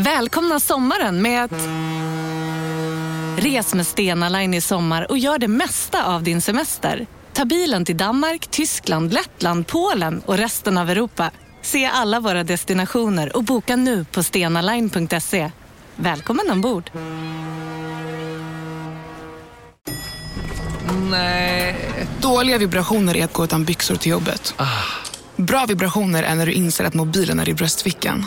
Välkomna sommaren med att... Res med Stena Line i sommar och gör det mesta av din semester. Ta bilen till Danmark, Tyskland, Lettland, Polen och resten av Europa. Se alla våra destinationer och boka nu på stenaline.se. Välkommen ombord! Nej. Dåliga vibrationer är att gå utan byxor till jobbet. Bra vibrationer är när du inser att mobilen är i bröstfickan.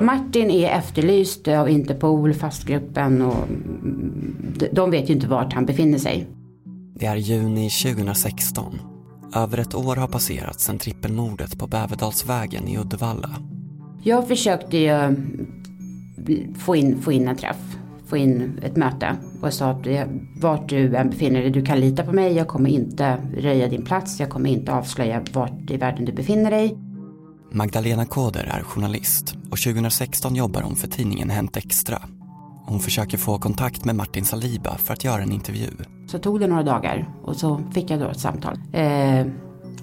Martin är efterlyst av Interpol, fastgruppen och de vet ju inte vart han befinner sig. Det är juni 2016. Över ett år har passerat sedan trippelmordet på Bäverdalsvägen i Uddevalla. Jag försökte ju få in, få in en träff, få in ett möte och sa att vart du än befinner dig, du kan lita på mig, jag kommer inte röja din plats, jag kommer inte avslöja vart i världen du befinner dig. Magdalena Koder är journalist och 2016 jobbar hon för tidningen Hänt Extra. Hon försöker få kontakt med Martin Saliba för att göra en intervju. Så tog det några dagar och så fick jag då ett samtal. Eh,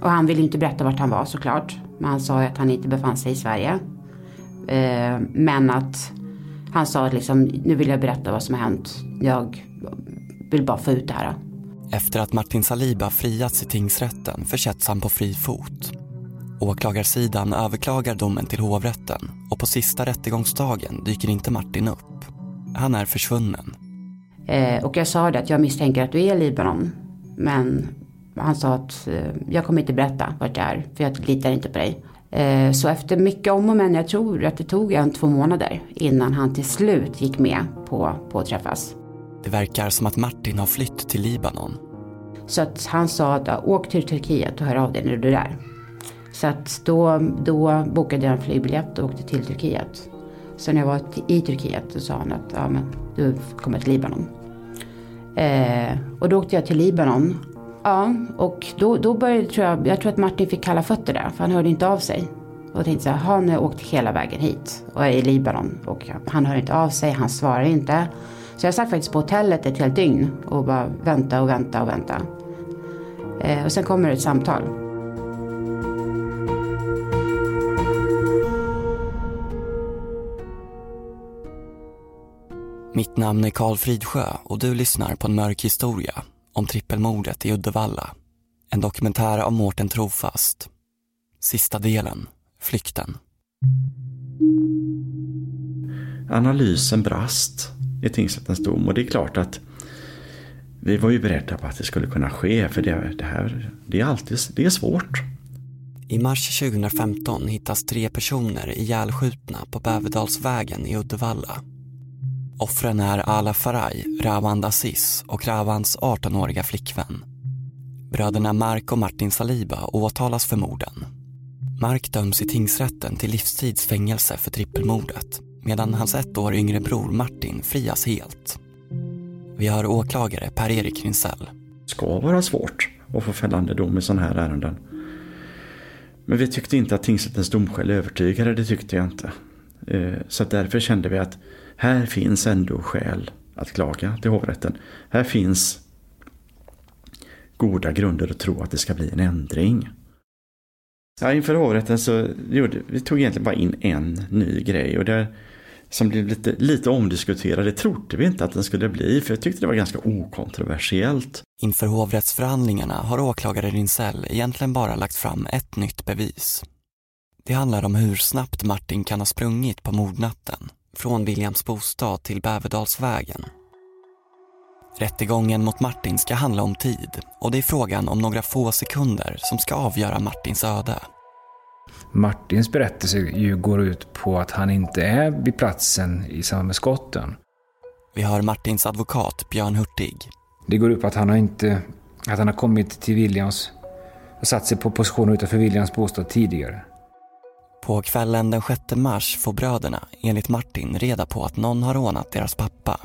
och han ville inte berätta vart han var såklart. Men han sa att han inte befann sig i Sverige. Eh, men att han sa att liksom, nu vill jag berätta vad som har hänt. Jag vill bara få ut det här. Efter att Martin Saliba friats i tingsrätten försätts han på fri fot. Åklagarsidan överklagar domen till hovrätten och på sista rättegångsdagen dyker inte Martin upp. Han är försvunnen. Eh, och jag sa det att jag misstänker att du är i Libanon. Men han sa att eh, jag kommer inte berätta vart jag är för jag litar inte på dig. Eh, så efter mycket om och men, jag tror att det tog en två månader innan han till slut gick med på, på att träffas. Det verkar som att Martin har flytt till Libanon. Så att han sa att åk till Turkiet och hör av dig när du är där. Så att då, då bokade jag en flygbiljett och åkte till Turkiet. Så när jag var i Turkiet så sa han att ja, men, du kommer till Libanon. Eh, och då åkte jag till Libanon. Ja, och då, då började tror jag, jag tror att Martin fick kalla fötter där, för han hörde inte av sig. Och tänkte så här, han har åkt hela vägen hit och är i Libanon och han hör inte av sig, han svarar inte. Så jag satt faktiskt på hotellet ett helt dygn och bara vänta och vänta och vänta. Eh, och sen kommer det ett samtal. Mitt namn är Karl Fridsjö och du lyssnar på en mörk historia om trippelmordet i Uddevalla. En dokumentär av Mårten Trofast. Sista delen, Flykten. Analysen brast i tingsrättens dom och det är klart att vi var ju beredda på att det skulle kunna ske för det, det här det är alltid det är svårt. I mars 2015 hittas tre personer ihjälskjutna på Bäverdalsvägen i Uddevalla. Offren är Ala Faraj, Rawand Aziz och Ravands 18-åriga flickvän. Bröderna Mark och Martin Saliba åtalas för morden. Mark döms i tingsrätten till livstidsfängelse för trippelmordet medan hans ett år yngre bror Martin frias helt. Vi har åklagare Per-Erik Rinsell. Det ska vara svårt att få fällande dom i sådana här ärenden. Men vi tyckte inte att tingsrättens domskäl övertygade, det tyckte jag inte. Eh, så därför kände vi att här finns ändå skäl att klaga till hovrätten. Här finns goda grunder att tro att det ska bli en ändring. Ja, inför hovrätten så gjorde vi tog egentligen bara in en ny grej och det som blev lite, lite omdiskuterad. Det trodde vi inte att den skulle bli för jag tyckte det var ganska okontroversiellt. Inför hovrättsförhandlingarna har åklagare Rinsell egentligen bara lagt fram ett nytt bevis. Det handlar om hur snabbt Martin kan ha sprungit på mordnatten från Williams bostad till Bäverdalsvägen. Rättegången mot Martin ska handla om tid och det är frågan om några få sekunder som ska avgöra Martins öde. Martins berättelse ju går ut på att han inte är vid platsen i samband med skotten. Vi hör Martins advokat Björn Hurtig. Det går ut på att han har, inte, att han har kommit till Williams och satt sig på position utanför Williams bostad tidigare. På kvällen den 6 mars får bröderna, enligt Martin, reda på att någon har rånat deras pappa.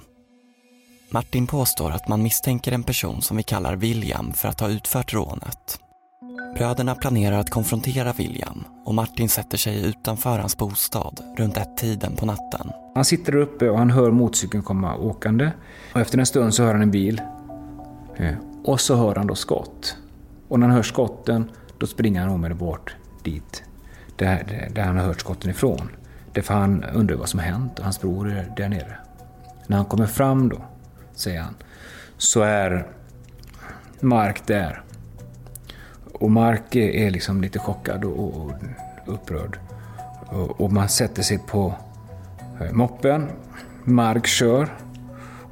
Martin påstår att man misstänker en person som vi kallar William för att ha utfört rånet. Bröderna planerar att konfrontera William och Martin sätter sig utanför hans bostad runt ett-tiden på natten. Han sitter där uppe och han hör motorcykeln komma åkande. Och efter en stund så hör han en bil. Eh, och så hör han då skott. Och när han hör skotten då springer han omedelbart dit där, där han har hört skotten ifrån. Därför han undrar vad som har hänt och hans bror är där nere. När han kommer fram då, säger han, så är Mark där. Och Mark är liksom lite chockad och, och upprörd. Och, och, man sätter sig på eh, moppen. Mark kör.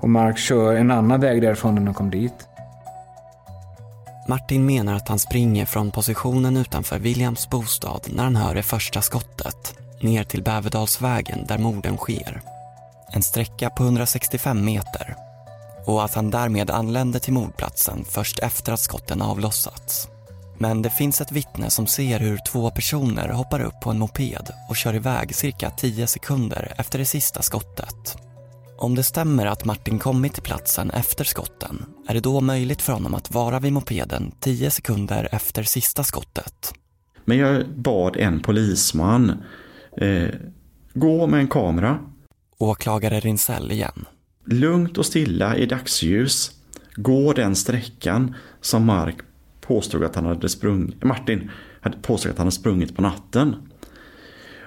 Och Mark kör en annan väg därifrån när han kom dit. Martin menar att han springer från positionen utanför Williams bostad när han hör det första skottet ner till Bäverdalsvägen där morden sker. En sträcka på 165 meter. Och att han därmed anländer till mordplatsen först efter att skotten avlossats. Men det finns ett vittne som ser hur två personer hoppar upp på en moped och kör iväg cirka 10 sekunder efter det sista skottet. Om det stämmer att Martin kommit till platsen efter skotten är det då möjligt för honom att vara vid mopeden 10 sekunder efter sista skottet. Men jag bad en polisman eh, gå med en kamera. Åklagare Rinsell igen. Lugnt och stilla i dagsljus gå den sträckan som Mark påstod att han hade sprungit, Martin hade påstått att han hade sprungit på natten.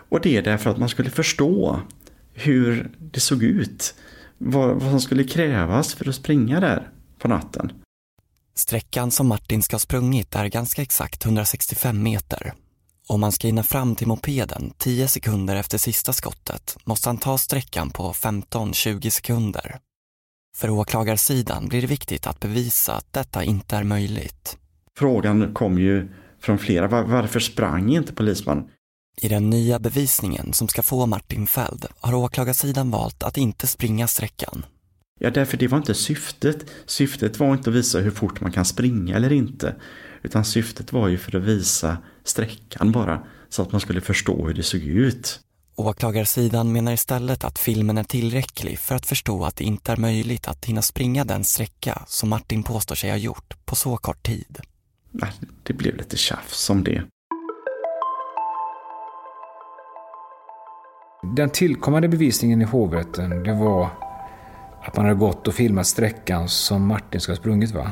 Och det är därför att man skulle förstå hur det såg ut. Vad, vad som skulle krävas för att springa där på natten. Sträckan som Martin ska ha sprungit är ganska exakt 165 meter. Om man ska hinna fram till mopeden 10 sekunder efter sista skottet måste han ta sträckan på 15-20 sekunder. För åklagarsidan blir det viktigt att bevisa att detta inte är möjligt. Frågan kom ju från flera. Varför sprang inte polisman? I den nya bevisningen som ska få Martin fälld har åklagarsidan valt att inte springa sträckan. Ja, därför det var inte syftet. Syftet var inte att visa hur fort man kan springa eller inte. Utan syftet var ju för att visa sträckan bara. Så att man skulle förstå hur det såg ut. Åklagarsidan menar istället att filmen är tillräcklig för att förstå att det inte är möjligt att hinna springa den sträcka som Martin påstår sig ha gjort på så kort tid. Det blev lite tjafs om det. Den tillkommande bevisningen i hovrätten det var att man hade gått och filmat sträckan som Martin ska ha sprungit va?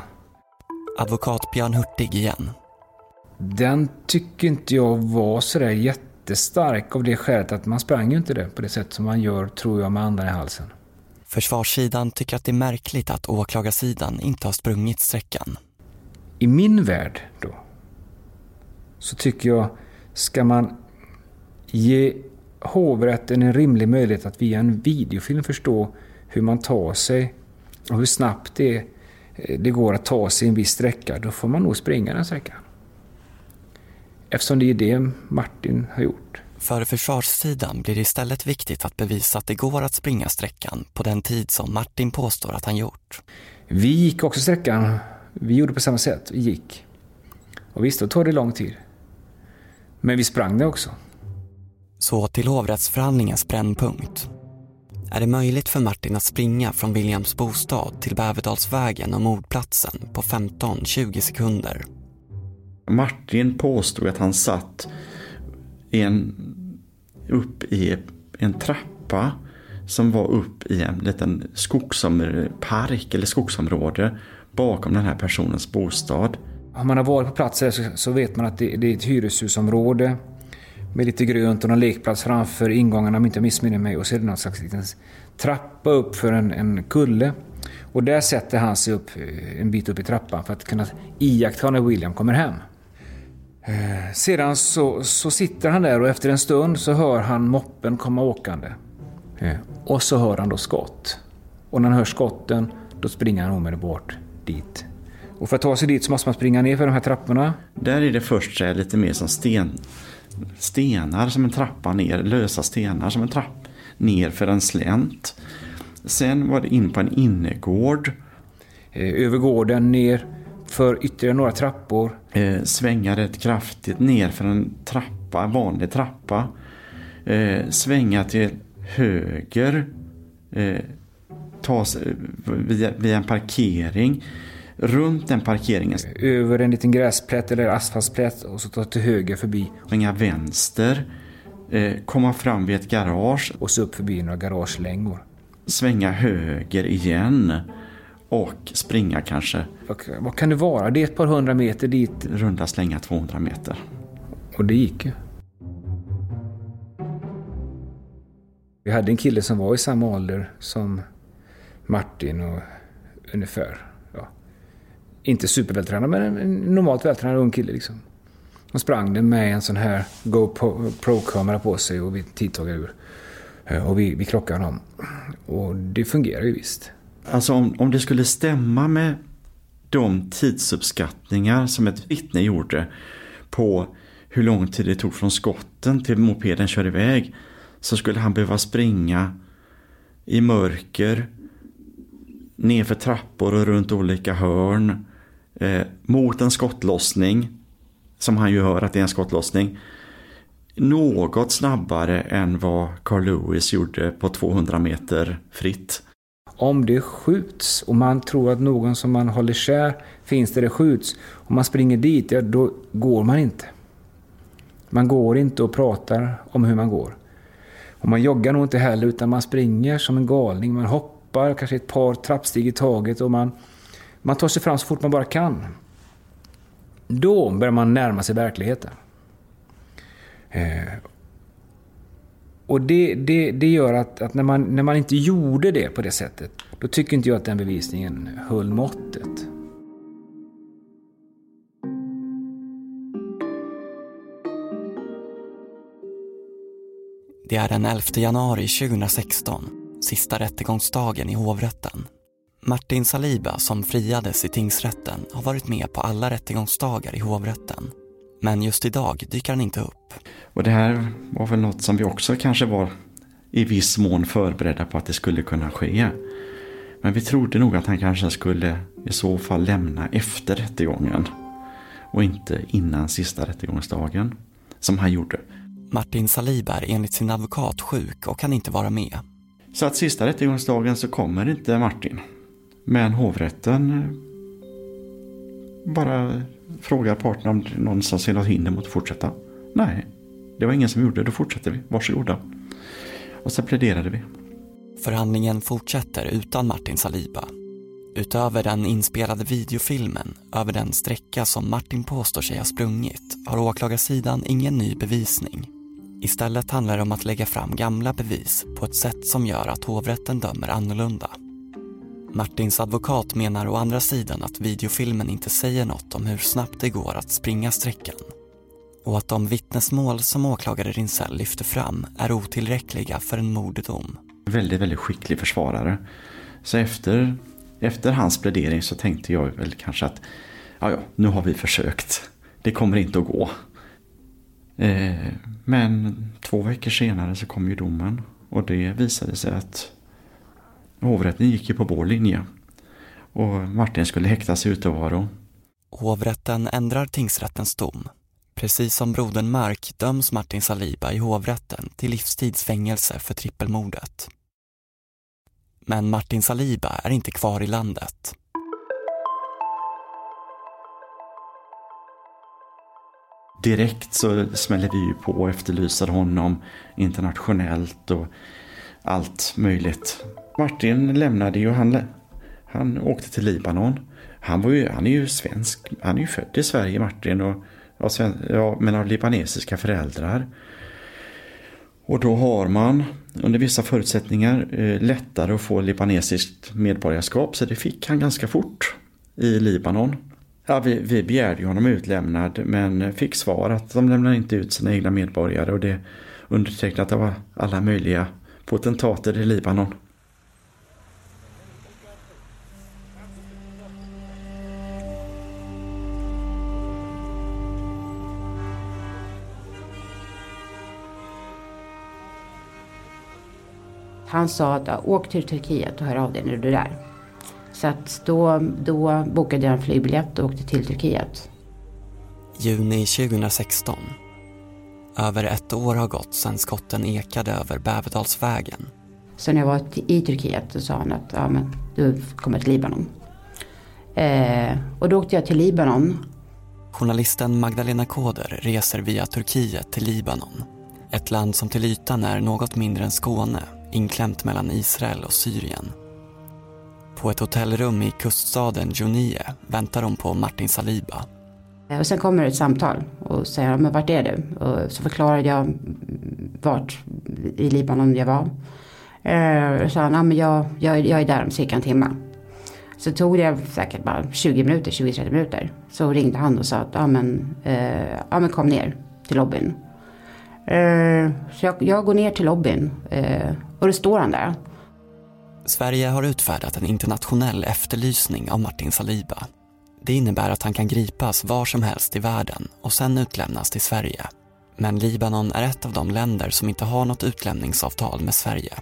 Advokat Björn Hurtig igen. Den tycker inte jag var sådär jättestark av det skälet att man sprang ju inte det på det sätt som man gör, tror jag, med andan i halsen. Försvarssidan tycker att det är märkligt att åklagarsidan inte har sprungit sträckan. I min värld då, så tycker jag, ska man ge hovrätten en rimlig möjlighet att via en videofilm förstå hur man tar sig och hur snabbt det, det går att ta sig en viss sträcka, då får man nog springa den sträckan. Eftersom det är det Martin har gjort. För försvarssidan blir det istället viktigt att bevisa att det går att springa sträckan på den tid som Martin påstår att han gjort. Vi gick också sträckan. Vi gjorde på samma sätt. Vi gick. Och visst, då tar det lång tid. Men vi sprang det också. Så till hovrättsförhandlingens brännpunkt. Är det möjligt för Martin att springa från Williams bostad till Bäverdalsvägen och mordplatsen på 15-20 sekunder? Martin påstod att han satt en, upp i en trappa som var upp i en liten skogspark eller skogsområde bakom den här personens bostad. Om man har varit på plats så, så vet man att det, det är ett hyreshusområde med lite grönt och en lekplats framför ingången om inte jag missminner mig. Och så är det någon slags liten trappa upp för en, en kulle. Och där sätter han sig upp eh, en bit upp i trappan för att kunna iaktta när William kommer hem. Eh, sedan så, så sitter han där och efter en stund så hör han moppen komma åkande. Eh, och så hör han då skott. Och när han hör skotten då springer han omedelbart dit. Och för att ta sig dit så måste man springa ner för de här trapporna. Där är det först lite mer som sten, stenar som en trappa ner, lösa stenar som en trapp ner för en slänt. Sen var det in på en innergård. Eh, över gården ner för ytterligare några trappor. Eh, svänga rätt kraftigt ner för en trappa, en vanlig trappa. Eh, svänga till höger. Eh, ta sig via, via en parkering. Runt den parkeringen. Över en liten gräsplätt eller asfaltsplätt och så ta till höger förbi. Svänga vänster. Eh, komma fram vid ett garage. Och så upp förbi några garagelängor. Svänga höger igen. Och springa kanske. Vad, kan det vara? Det är ett par hundra meter dit. Runda slänga 200 meter. Och det gick ju. Vi hade en kille som var i samma ålder som Martin och ungefär, inte supervältränad men en normalt vältränad ung kille liksom. Och sprang den med en sån här GoPro-kamera på sig och vi tidtagade ur. Eh, och vi, vi krockade honom. Och det fungerar ju visst. Alltså om, om det skulle stämma med de tidsuppskattningar som ett vittne gjorde på hur lång tid det tog från skotten till mopeden kör iväg så skulle han behöva springa i mörker nerför trappor och runt olika hörn eh, mot en skottlossning som han ju hör att det är en skottlossning något snabbare än vad Carl Lewis gjorde på 200 meter fritt. Om det skjuts och man tror att någon som man håller kär finns där det skjuts och man springer dit, ja, då går man inte. Man går inte och pratar om hur man går. Och man joggar nog inte heller utan man springer som en galning. Man hoppar kanske ett par trappsteg i taget och man, man tar sig fram så fort man bara kan. Då börjar man närma sig verkligheten. Eh, och det, det, det gör att, att, när, man, när man inte gjorde det på det sättet, då tycker inte jag att den bevisningen höll måttet. Det är den 11 januari 2016, sista rättegångsdagen i hovrätten. Martin Saliba, som friades i tingsrätten, har varit med på alla rättegångsdagar i hovrätten. Men just idag dyker han inte upp. Och det här var väl något som vi också kanske var i viss mån förberedda på att det skulle kunna ske. Men vi trodde nog att han kanske skulle i så fall lämna efter rättegången och inte innan sista rättegångsdagen, som han gjorde. Martin Saliba är enligt sin advokat sjuk och kan inte vara med. Så att sista rättegångsdagen så kommer inte Martin. Men hovrätten eh, bara frågar parterna om det någonstans ser något hinder mot att fortsätta. Nej, det var ingen som gjorde det. Då fortsätter vi. Varsågoda. Och så pläderade vi. Förhandlingen fortsätter utan Martin Saliba. Utöver den inspelade videofilmen över den sträcka som Martin påstår sig ha sprungit har åklagarsidan ingen ny bevisning. Istället handlar det om att lägga fram gamla bevis på ett sätt som gör att hovrätten dömer annorlunda. Martins advokat menar å andra sidan att videofilmen inte säger något om hur snabbt det går att springa sträckan och att de vittnesmål som åklagare Rinsell lyfter fram är otillräckliga för en morddom. Väldigt, väldigt skicklig försvarare. Så efter, efter hans plädering så tänkte jag väl kanske att ja, ja, nu har vi försökt. Det kommer inte att gå. Eh, men två veckor senare så kom ju domen och det visade sig att hovrätten gick ju på vår linje. Och Martin skulle häktas i utevaro. Hovrätten ändrar tingsrättens dom. Precis som brodern Mark döms Martin Saliba i hovrätten till livstidsfängelse för trippelmordet. Men Martin Saliba är inte kvar i landet. Direkt så smäller vi ju på och efterlyser honom internationellt och allt möjligt. Martin lämnade ju, han, han åkte till Libanon. Han, var ju, han är ju svensk, han är ju född i Sverige Martin och ja, sven, ja, men av libanesiska föräldrar. Och då har man under vissa förutsättningar eh, lättare att få libanesiskt medborgarskap så det fick han ganska fort i Libanon. Ja, vi, vi begärde ju honom utlämnad men fick svar att de lämnar inte ut sina egna medborgare och det undertecknat av alla möjliga potentater i Libanon. Han sa att åk till Turkiet och hör av dig när du är där. Så att då, då bokade jag en flygbiljett och åkte till Turkiet. Juni 2016. Över ett år har gått sedan skotten ekade över Bäverdalsvägen. Så när jag var i Turkiet så sa han att ja, men, du kommer till Libanon. Eh, och då åkte jag till Libanon. Journalisten Magdalena Koder reser via Turkiet till Libanon. Ett land som till ytan är något mindre än Skåne, inklämt mellan Israel och Syrien. På ett hotellrum i kuststaden Junie väntar hon på Martin Saliba. Eh, och sen kommer ett samtal och säger, men vart är du? Och så förklarade jag vart i Libanon jag var. Eh, och sa han, ja, men jag, jag, jag är där om cirka en timme. Så tog det säkert bara 20 minuter, 20-30 minuter. Så ringde han och sa att, ja men, eh, ja, men kom ner till lobbyn. Eh, så jag, jag, går ner till lobbyn eh, och då står han där. Sverige har utfärdat en internationell efterlysning av Martin Saliba. Det innebär att han kan gripas var som helst i världen och sen utlämnas till Sverige. Men Libanon är ett av de länder som inte har något utlämningsavtal med Sverige.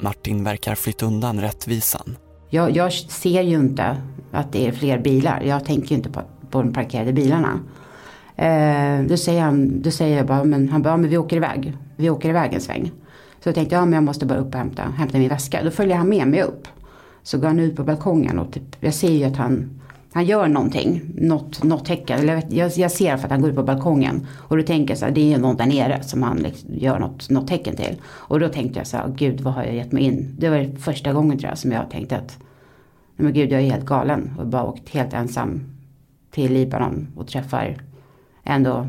Martin verkar flytt undan rättvisan. Jag, jag ser ju inte att det är fler bilar. Jag tänker ju inte på, på de parkerade bilarna. Eh, då, säger han, då säger jag bara, men han bara, men vi åker iväg. Vi åker iväg en sväng. Så jag tänkte, ja men jag måste bara upp och hämta, hämta min väska. Då följer han med mig upp. Så går han ut på balkongen och typ, jag ser ju att han, han gör någonting. Något, något tecken. Eller jag, jag, ser för att han går ut på balkongen. Och då tänker jag så här, det är någon där nere som han liksom gör något, något tecken till. Och då tänkte jag så här, gud vad har jag gett mig in? Det var första gången tror jag som jag tänkte att, nej men gud jag är helt galen. Och bara åkt helt ensam till Libanon och träffar ändå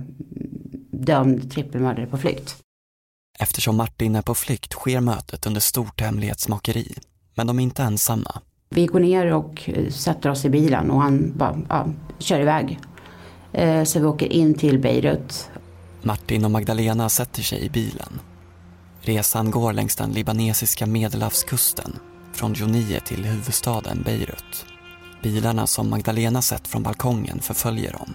dömd trippelmördare på flykt. Eftersom Martin är på flykt sker mötet under stort hemlighetsmakeri. Men de är inte ensamma. Vi går ner och sätter oss i bilen och han bara ja, kör iväg. Eh, så vi åker in till Beirut. Martin och Magdalena sätter sig i bilen. Resan går längs den libanesiska medelhavskusten från Jonie till huvudstaden Beirut. Bilarna som Magdalena sett från balkongen förföljer dem.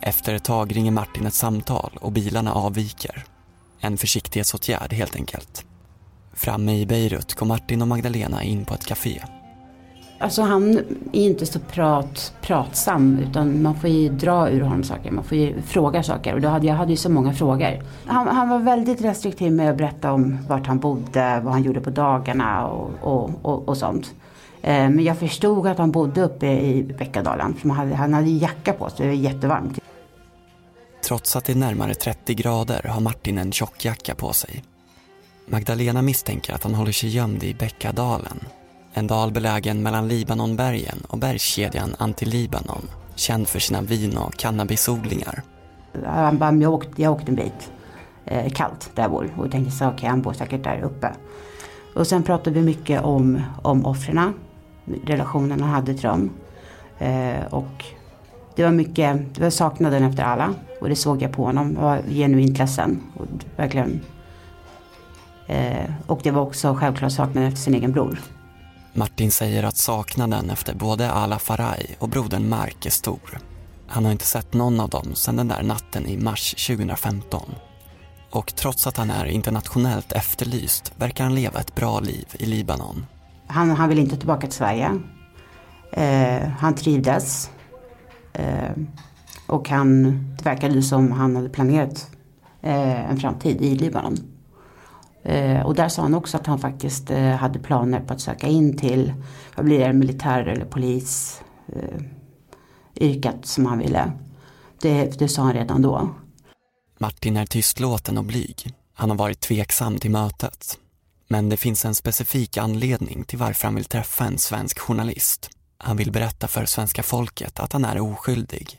Efter ett tag ringer Martin ett samtal och bilarna avviker. En försiktighetsåtgärd helt enkelt. Framme i Beirut kom Martin och Magdalena in på ett café. Alltså han är inte så prat, pratsam utan man får ju dra ur honom saker. Man får ju fråga saker och då hade, jag hade ju så många frågor. Han, han var väldigt restriktiv med att berätta om vart han bodde, vad han gjorde på dagarna och, och, och, och sånt. Eh, men jag förstod att han bodde uppe i Bäckadalen. Han hade, han hade jacka på sig, det var jättevarmt. Trots att det är närmare 30 grader har Martin en tjockjacka på sig. Magdalena misstänker att han håller sig gömd i Bäckadalen. En dal belägen mellan Libanonbergen och bergskedjan Antilibanon. Känd för sina vin och cannabisodlingar. Han bara, jag åkte, jag åkte en bit eh, kallt där jag bor och tänkte så okej okay, han bor säkert där uppe. Och sen pratade vi mycket om, om offren, relationen han hade till dem. Eh, och det var mycket, det var saknaden efter alla och det såg jag på honom. Jag var genuint ledsen. Och, verkligen. Eh, och det var också självklart saknaden efter sin egen bror. Martin säger att saknaden efter både Ala Faraj och brodern Mark är stor. Han har inte sett någon av dem sedan den där natten i mars 2015. Och trots att han är internationellt efterlyst verkar han leva ett bra liv i Libanon. Han, han vill inte tillbaka till Sverige. Eh, han trivdes. Eh, och han, det verkade som han hade planerat eh, en framtid i Libanon. Eh, och där sa han också att han faktiskt eh, hade planer på att söka in till, vad blir det, militär eller polis eh, yrket som han ville. Det, det sa han redan då. Martin är tystlåten och blyg. Han har varit tveksam till mötet. Men det finns en specifik anledning till varför han vill träffa en svensk journalist. Han vill berätta för svenska folket att han är oskyldig.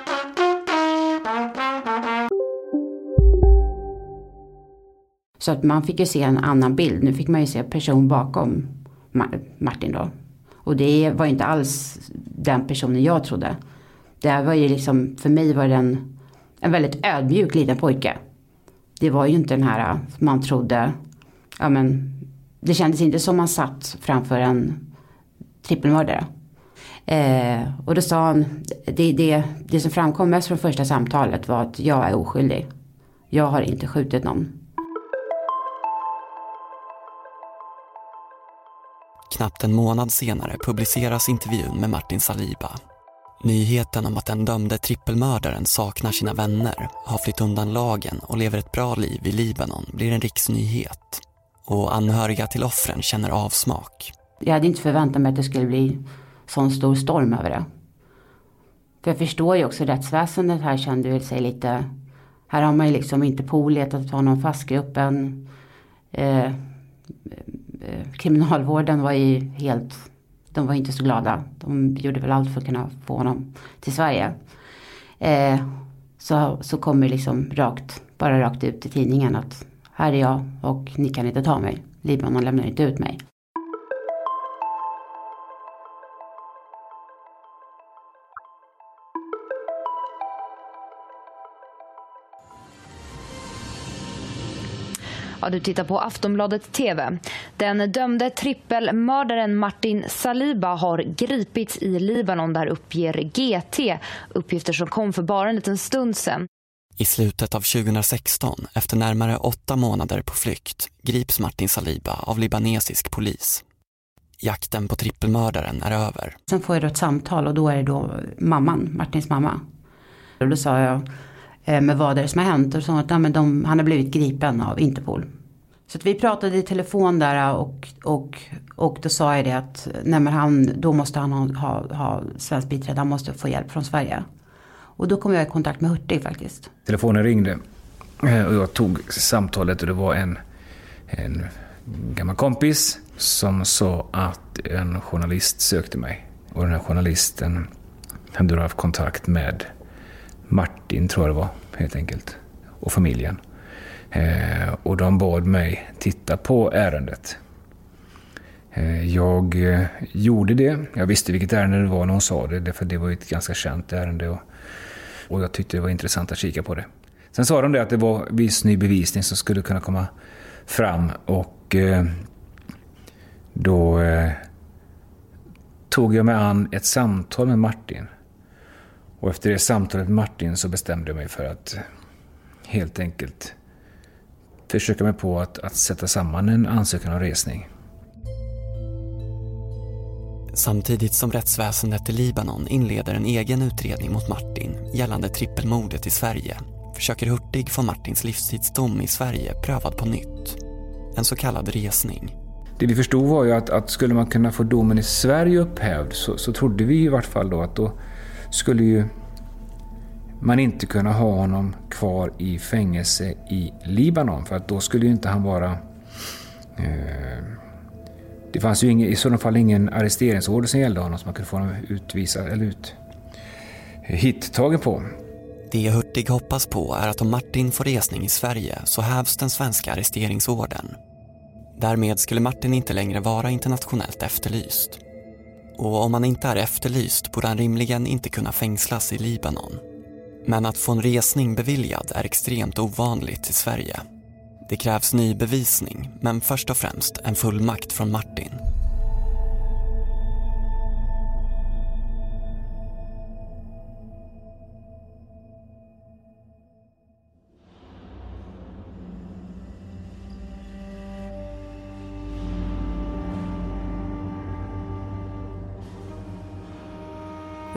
Så att man fick ju se en annan bild. Nu fick man ju se person bakom Martin då. Och det var inte alls den personen jag trodde. Det var ju liksom, för mig var det en, en väldigt ödmjuk liten pojke. Det var ju inte den här äh, man trodde, ja men det kändes inte som man satt framför en trippelmördare. Eh, och då sa han, det, det, det som framkom mest från första samtalet var att jag är oskyldig. Jag har inte skjutit någon. Knappt en månad senare publiceras intervjun med Martin Saliba. Nyheten om att den dömde trippelmördaren saknar sina vänner, har flytt undan lagen och lever ett bra liv i Libanon blir en riksnyhet. Och anhöriga till offren känner avsmak. Jag hade inte förväntat mig att det skulle bli sån stor storm över det. För jag förstår ju också rättsväsendet här kände väl sig lite här har man ju liksom inte Interpol letat honom fastgruppen. Eh, Eh, Eh, kriminalvården var ju helt, de var inte så glada. De gjorde väl allt för att kunna få honom till Sverige. Eh, så, så kommer liksom rakt, bara rakt ut i tidningen att här är jag och ni kan inte ta mig. Libanon lämnar inte ut mig. Ja, du tittar på Aftonbladet TV. Den dömde trippelmördaren Martin Saliba har gripits i Libanon där uppger GT uppgifter som kom för bara en liten stund sedan. I slutet av 2016, efter närmare åtta månader på flykt, grips Martin Saliba av libanesisk polis. Jakten på trippelmördaren är över. Sen får jag då ett samtal och då är det då mamman, Martins mamma. Och då sa jag, Eh, med vad det är som har hänt. Och så att ja, men de, han har blivit gripen av Interpol. Så att vi pratade i telefon där eh, och, och, och då sa jag det att nej men han, då måste han ha, ha, ha svensk biträde, han måste få hjälp från Sverige. Och då kom jag i kontakt med Hurtig faktiskt. Telefonen ringde eh, och jag tog samtalet och det var en, en gammal kompis som sa att en journalist sökte mig. Och den här journalisten hade haft kontakt med Martin, tror jag det var, helt enkelt. Och familjen. Eh, och de bad mig titta på ärendet. Eh, jag eh, gjorde det. Jag visste vilket ärende det var när hon sa det, för det var ett ganska känt ärende. Och, och jag tyckte det var intressant att kika på det. Sen sa de det att det var viss ny bevisning som skulle kunna komma fram och eh, då eh, tog jag mig an ett samtal med Martin. Och efter det samtalet med Martin så bestämde jag mig för att helt enkelt försöka mig på att, att sätta samman en ansökan om resning. Samtidigt som rättsväsendet i Libanon inleder en egen utredning mot Martin gällande trippelmordet i Sverige försöker Hurtig få Martins livstidsdom i Sverige prövad på nytt. En så kallad resning. Det vi förstod var ju att, att skulle man kunna få domen i Sverige upphävd så, så trodde vi i vart fall då att då skulle ju man inte kunna ha honom kvar i fängelse i Libanon för att då skulle ju inte han vara... Eh, det fanns ju ingen, i sådana fall ingen arresteringsorder som gällde honom som man kunde få honom utvisad eller ut eh, hittagen på. Det Hurtig hoppas på är att om Martin får resning i Sverige så hävs den svenska arresteringsorden. Därmed skulle Martin inte längre vara internationellt efterlyst. Och om han inte är efterlyst borde han rimligen inte kunna fängslas i Libanon. Men att få en resning beviljad är extremt ovanligt i Sverige. Det krävs ny bevisning, men först och främst en fullmakt från Martin.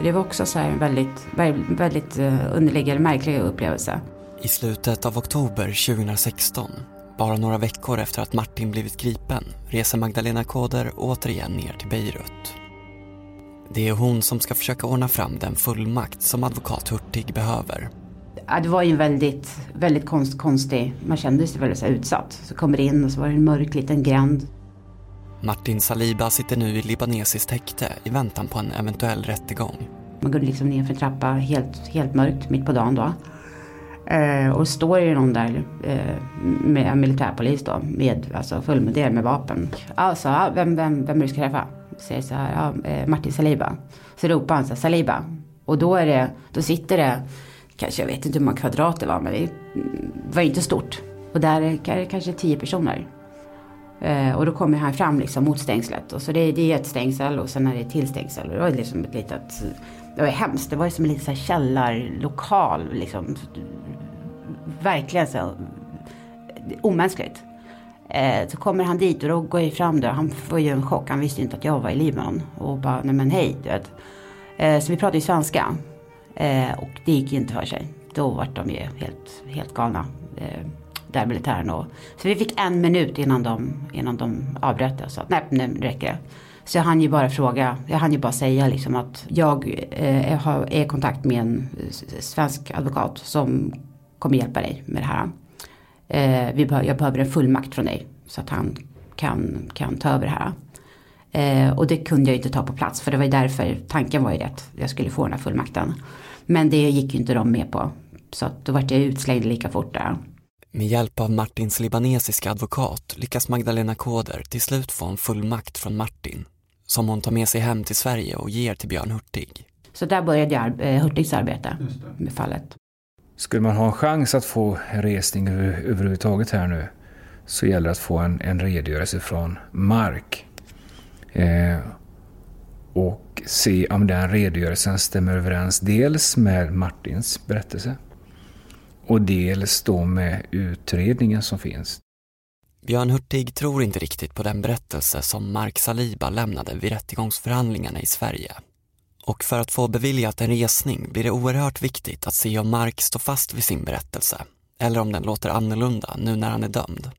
Det var också så en väldigt, väldigt eh, underliggande märklig upplevelse. I slutet av oktober 2016, bara några veckor efter att Martin blivit gripen, reser Magdalena Koder återigen ner till Beirut. Det är hon som ska försöka ordna fram den fullmakt som advokat Hurtig behöver. Det var ju en väldigt, väldigt konst, konstig, man kände sig väldigt så utsatt. Så kommer in och så var det en mörk liten gränd. Martin Saliba sitter nu i libanesiskt häkte i väntan på en eventuell rättegång. Man går liksom ner för en trappa helt, helt mörkt mitt på dagen då. Eh, och står ju någon där eh, med en militärpolis då med alltså fullmedel med vapen. Alltså, vem, vem, vem du ska träffa? Säger så här, ja, eh, Martin Saliba. Så ropar han så här, Saliba. Och då är det, då sitter det, kanske jag vet inte hur många kvadrat det var men det var inte stort. Och där är det kanske tio personer. Eh, och då kommer han fram liksom mot stängslet. Och så det, det är ett stängsel och sen är det ett till stängsel. Och det var liksom ett litet, det var hemskt. Det var som en liten källarlokal liksom. Verkligen så omänskligt. Eh, så kommer han dit och då går jag fram där. Han får ju en chock. Han visste inte att jag var i Libanon. Och bara, nej men hej, du vet. Eh, så vi pratade ju svenska. Eh, och det gick ju inte för sig. Då var de ju helt, helt galna. Eh, där militären och, Så vi fick en minut innan de, innan de avbröt det. och att, nej, nu räcker det. Så jag hann ju bara fråga, jag hann ju bara säga liksom att jag eh, är i kontakt med en svensk advokat som kommer hjälpa dig med det här. Eh, vi be jag behöver en fullmakt från dig så att han kan, kan ta över det här. Eh, och det kunde jag inte ta på plats för det var ju därför tanken var ju det jag skulle få den här fullmakten. Men det gick ju inte de med på. Så att då vart jag utslängd lika fort där. Med hjälp av Martins libanesiska advokat lyckas Magdalena Koder till slut få en fullmakt från Martin som hon tar med sig hem till Sverige och ger till Björn Hurtig. Så där började jag, eh, Hurtigs arbete med fallet. Skulle man ha en chans att få resning över, överhuvudtaget här nu så gäller det att få en, en redogörelse från Mark. Eh, och se om den redogörelsen stämmer överens dels med Martins berättelse och dels då med utredningen som finns. Björn Hurtig tror inte riktigt på den berättelse som Mark Saliba lämnade vid rättegångsförhandlingarna i Sverige. Och för att få beviljat en resning blir det oerhört viktigt att se om Mark står fast vid sin berättelse eller om den låter annorlunda nu när han är dömd.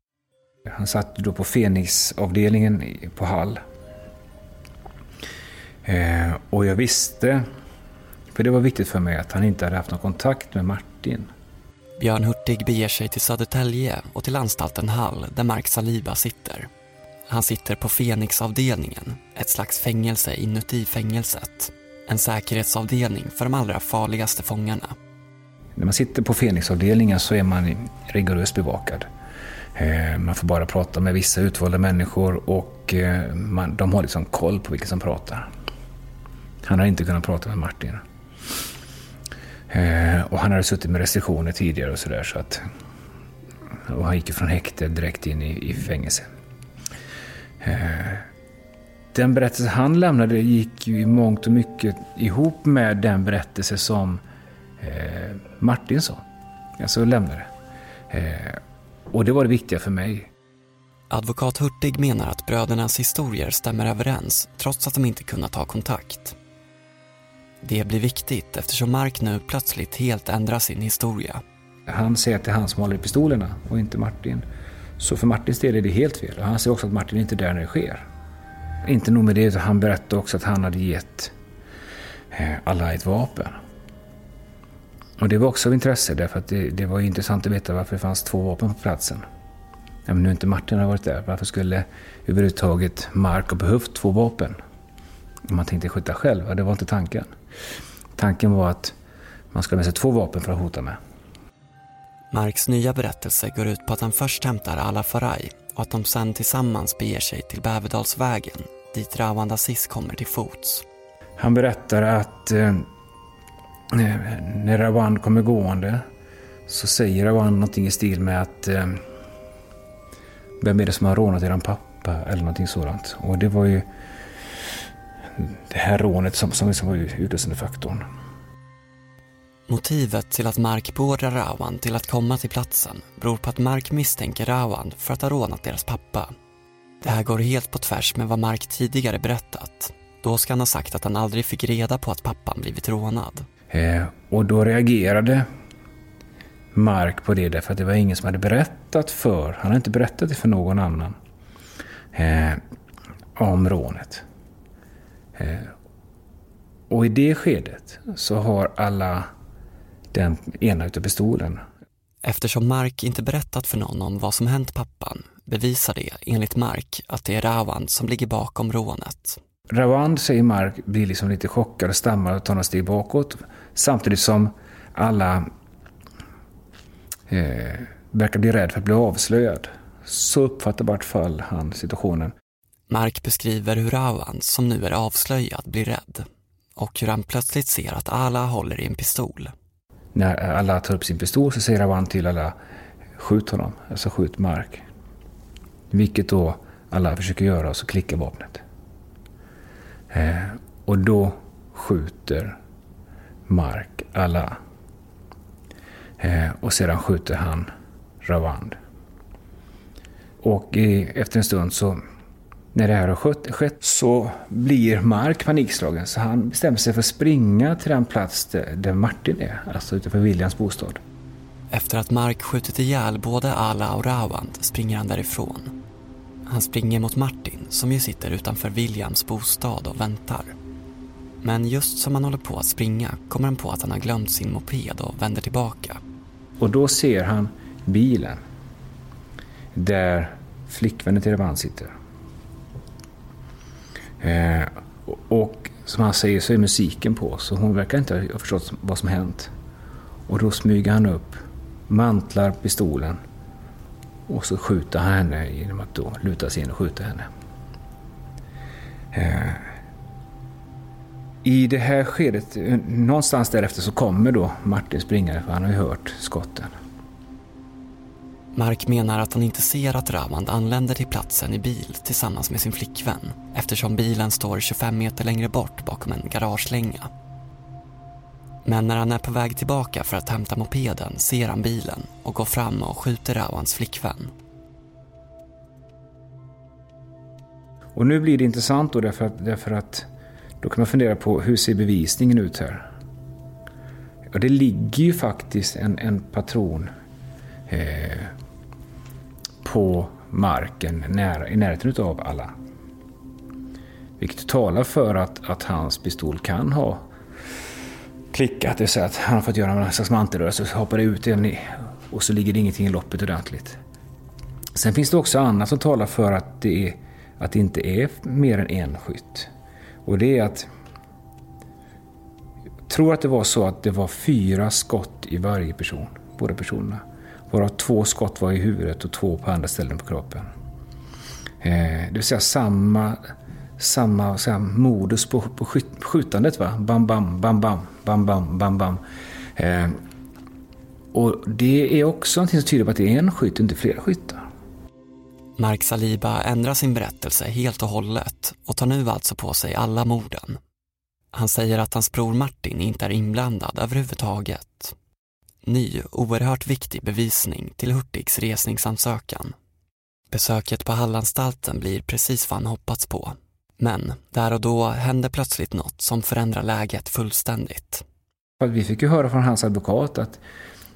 Han satt då på Fenixavdelningen på Hall. Eh, och jag visste, för det var viktigt för mig, att han inte hade haft någon kontakt med Martin. Björn Hurtig beger sig till Södertälje och till anstalten Hall där Mark Saliba sitter. Han sitter på Fenixavdelningen, ett slags fängelse inuti fängelset. En säkerhetsavdelning för de allra farligaste fångarna. När man sitter på Fenixavdelningen så är man rigoröst bevakad. Eh, man får bara prata med vissa utvalda människor och eh, man, de har liksom koll på vilka som pratar. Han har inte kunnat prata med Martin. Eh, och han hade suttit med restriktioner tidigare och sådär så att... Och han gick från häkte direkt in i, i fängelse. Eh, den berättelse han lämnade gick ju i mångt och mycket ihop med den berättelse som eh, Martin sa. Alltså lämnade. Eh, och det var det viktiga för mig. Advokat Hurtig menar att brödernas historier stämmer överens trots att de inte kunnat ha kontakt. Det blir viktigt eftersom Mark nu plötsligt helt ändrar sin historia. Han säger att det är han som håller i pistolerna och inte Martin. Så för Martins del är det helt fel. Han säger också att Martin inte är där när det sker. Inte nog med det, han berättade också att han hade gett eh, alla ett vapen. Och det var också av intresse därför att det, det var intressant att veta varför det fanns två vapen på platsen. Även nu inte Martin har varit där, varför skulle överhuvudtaget Mark ha behövt två vapen? Man tänkte skjuta själv, det var inte tanken. Tanken var att man skulle ha med sig två vapen för att hota med. Marks nya berättelse går ut på att han först hämtar Ala Faraj och att de sen tillsammans beger sig till Bäverdalsvägen dit Rawan Aziz kommer till fots. Han berättar att eh, när Rawan kommer gående så säger Rawan någonting i stil med att eh, vem är det som har rånat eran pappa eller någonting sådant. Och det var ju det här rånet som, som, som var utlösande faktorn. Motivet till att Mark beordrar Rawan till att komma till platsen beror på att Mark misstänker Rawan för att ha rånat deras pappa. Det här går helt på tvärs med vad Mark tidigare berättat. Då ska han ha sagt att han aldrig fick reda på att pappan blivit rånad. Eh, och då reagerade Mark på det därför att det var ingen som hade berättat för, han hade inte berättat det för någon annan, eh, om rånet. Eh, Och i det skedet så har alla den ena utav pistolen. Eftersom Mark inte berättat för någon om vad som hänt pappan bevisar det enligt Mark att det är Rawand som ligger bakom rånet. Rawand, säger Mark, blir liksom lite chockad och stammar och tar några steg bakåt. Samtidigt som alla eh, verkar bli rädd för att bli avslöjad. Så uppfattar i vart fall han situationen. Mark beskriver hur Rawan, som nu är avslöjad, blir rädd och hur han plötsligt ser att alla håller i en pistol. När alla tar upp sin pistol så säger Rawan till alla skjut honom, alltså skjut Mark. Vilket då alla försöker göra och så klickar vapnet. Eh, och då skjuter Mark alla. Eh, och sedan skjuter han Ravand. Och i, efter en stund så, när det här har skett, så blir Mark panikslagen. Så han bestämmer sig för att springa till den plats där, där Martin är, alltså utanför Williams bostad. Efter att Mark skjutit ihjäl både Ala och Rawand springer han därifrån. Han springer mot Martin som ju sitter utanför Williams bostad och väntar. Men just som han håller på att springa kommer han på att han har glömt sin moped och vänder tillbaka. Och då ser han bilen där flickvännen till Rawand sitter. Eh, och som han säger så är musiken på så hon verkar inte ha förstått vad som hänt. Och då smyger han upp, mantlar pistolen och så skjuter han henne genom att då luta sig in och skjuta henne. Eh, I det här skedet, eh, någonstans därefter så kommer då Martin springande för han har ju hört skotten. Mark menar att han inte ser att Rawand anländer till platsen i bil tillsammans med sin flickvän eftersom bilen står 25 meter längre bort bakom en garagelänga. Men när han är på väg tillbaka för att hämta mopeden ser han bilen och går fram och skjuter Rawands flickvän. Och nu blir det intressant då därför att, därför att då kan man fundera på hur ser bevisningen ut här? Ja, det ligger ju faktiskt en, en patron eh, på marken nära, i närheten av alla. Vilket talar för att, att hans pistol kan ha klickat. Det vill säga att han har fått göra en slags mantelrörelse så hoppar det ut igen och så ligger det ingenting i loppet ordentligt. Sen finns det också annat som talar för att det, är, att det inte är mer än en skytt. Och det är att jag tror att det var så att det var fyra skott i varje person, båda personerna. Varav två skott var i huvudet och två på andra ställen på kroppen. Eh, det vill säga samma, samma säga, modus på, på skjutandet. Va? Bam, bam, bam, bam, bam, bam, bam, bam. Eh, och det är också någonting som tyder på att det är en skytt, inte flera skyttar. Mark Saliba ändrar sin berättelse helt och hållet och tar nu alltså på sig alla morden. Han säger att hans bror Martin inte är inblandad överhuvudtaget. Ny, oerhört viktig bevisning till Hurtigs resningsansökan. Besöket på Hallanstalten blir precis vad han hoppats på. Men där och då händer plötsligt något som förändrar läget fullständigt. Vi fick ju höra från hans advokat att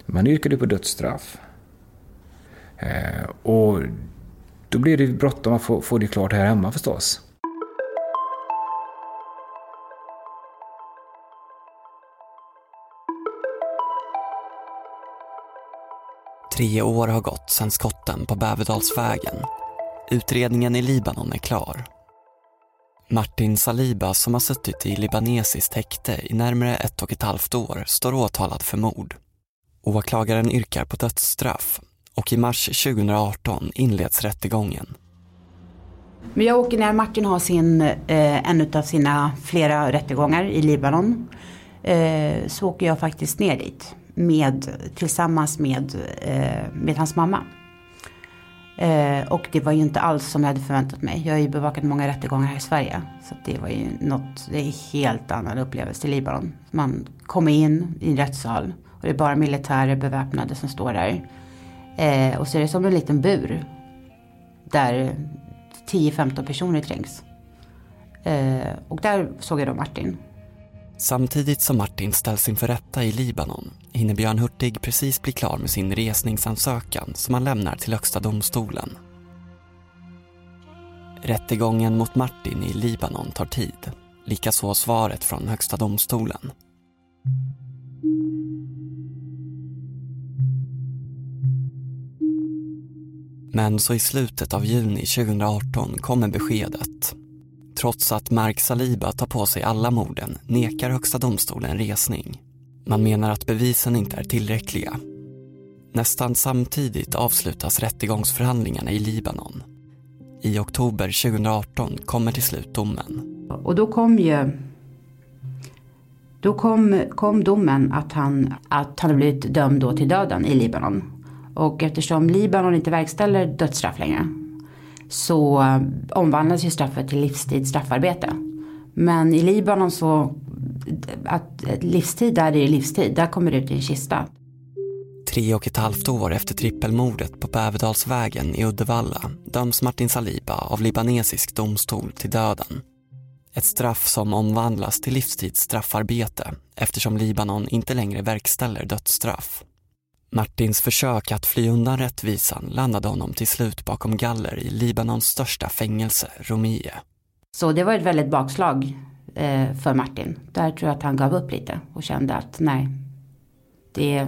man yrkade på dödsstraff. Eh, och då blir det bråttom att få, få det klart här hemma förstås. Tre år har gått sedan skotten på Bäverdalsvägen. Utredningen i Libanon är klar. Martin Saliba som har suttit i libanesiskt häkte i närmare ett och ett halvt år står åtalad för mord. Åklagaren yrkar på dödsstraff och i mars 2018 inleds rättegången. Men jag åker när Martin har sin, eh, en av sina flera rättegångar i Libanon. Eh, så åker jag faktiskt ner dit med, tillsammans med, eh, med hans mamma. Eh, och det var ju inte alls som jag hade förväntat mig. Jag har ju bevakat många rättegångar här i Sverige. Så det var ju något, det är helt annan upplevelse i Libanon. Man kommer in i en rättssal och det är bara militärer beväpnade som står där. Eh, och så är det som en liten bur. Där 10-15 personer trängs. Eh, och där såg jag då Martin. Samtidigt som Martin ställs inför rätta i Libanon hinner Björn Hurtig precis bli klar med sin resningsansökan som han lämnar till Högsta domstolen. Rättegången mot Martin i Libanon tar tid. likaså svaret från Högsta domstolen. Men så i slutet av juni 2018 kommer beskedet. Trots att Mark Saliba tar på sig alla morden nekar Högsta domstolen resning. Man menar att bevisen inte är tillräckliga. Nästan samtidigt avslutas rättegångsförhandlingarna i Libanon. I oktober 2018 kommer till slut domen. Och då kom ju då kom, kom domen att han, att han blivit dömd då till döden i Libanon. Och eftersom Libanon inte verkställer dödsstraff längre så omvandlas ju straffet till livstids straffarbete. Men i Libanon så, att livstid där är livstid, där kommer det ut i en kista. Tre och ett halvt år efter trippelmordet på Bäverdalsvägen i Uddevalla döms Martin Saliba av libanesisk domstol till döden. Ett straff som omvandlas till livstids straffarbete eftersom Libanon inte längre verkställer dödsstraff. Martins försök att fly undan rättvisan landade honom till slut bakom galler i Libanons största fängelse, Romie. Så det var ett väldigt bakslag eh, för Martin. Där tror jag att han gav upp lite och kände att nej, det,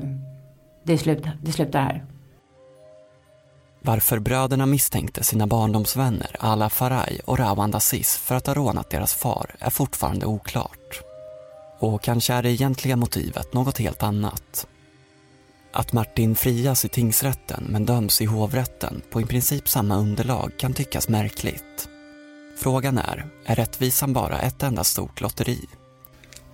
det, slut, det slutar här. Varför bröderna misstänkte sina barndomsvänner Ala Faraj och Rawan Aziz för att ha rånat deras far är fortfarande oklart. Och kanske är det egentliga motivet något helt annat. Att Martin frias i tingsrätten men döms i hovrätten på i princip samma underlag kan tyckas märkligt. Frågan är, är rättvisan bara ett enda stort lotteri?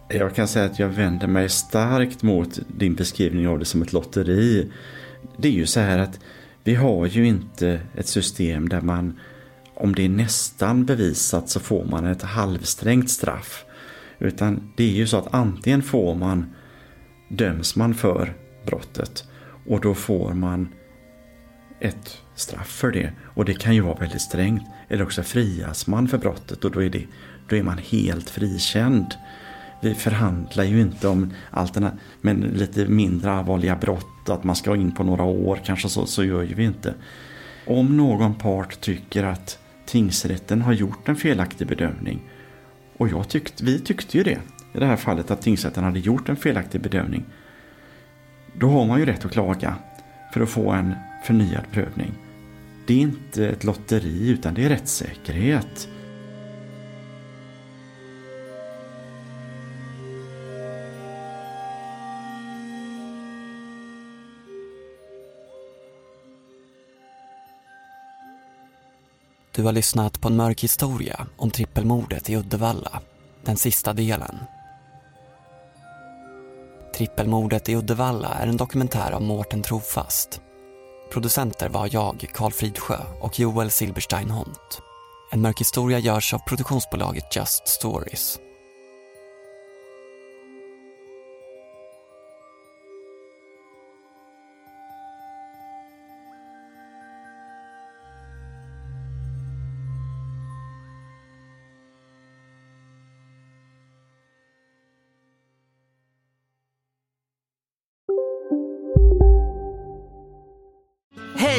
Jag kan säga att jag vänder mig starkt mot din beskrivning av det som ett lotteri. Det är ju så här att vi har ju inte ett system där man om det är nästan bevisat så får man ett halvsträngt straff. Utan det är ju så att antingen får man döms man för brottet och då får man ett straff för det och det kan ju vara väldigt strängt eller också frias man för brottet och då är, det, då är man helt frikänd. Vi förhandlar ju inte om alternativ, men lite mindre allvarliga brott, att man ska in på några år kanske så, så gör ju vi inte. Om någon part tycker att tingsrätten har gjort en felaktig bedömning och jag tyckte, vi tyckte ju det i det här fallet att tingsrätten hade gjort en felaktig bedömning då har man ju rätt att klaga för att få en förnyad prövning. Det är inte ett lotteri utan det är rättssäkerhet. Du har lyssnat på en mörk historia om trippelmordet i Uddevalla, den sista delen. Trippelmordet i Uddevalla är en dokumentär av Mårten Trofast. Producenter var jag, Karl Fridsjö och Joel Silberstein Hont. En mörk historia görs av produktionsbolaget Just Stories.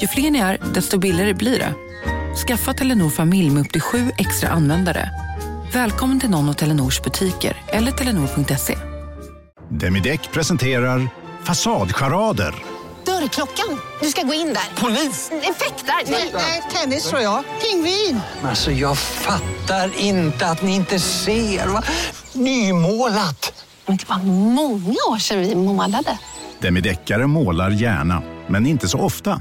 Ju fler ni är, desto billigare blir det. Skaffa Telenor familj med upp till sju extra användare. Välkommen till någon av Telenors butiker eller telenor.se. Demideck presenterar Fasadcharader. Dörrklockan. Du ska gå in där. Polis? Effektar? Nej, tennis tror jag. Pingvin. Alltså jag fattar inte att ni inte ser. Va? Nymålat. Men det var många år sedan vi målade. Demideckare målar gärna, men inte så ofta.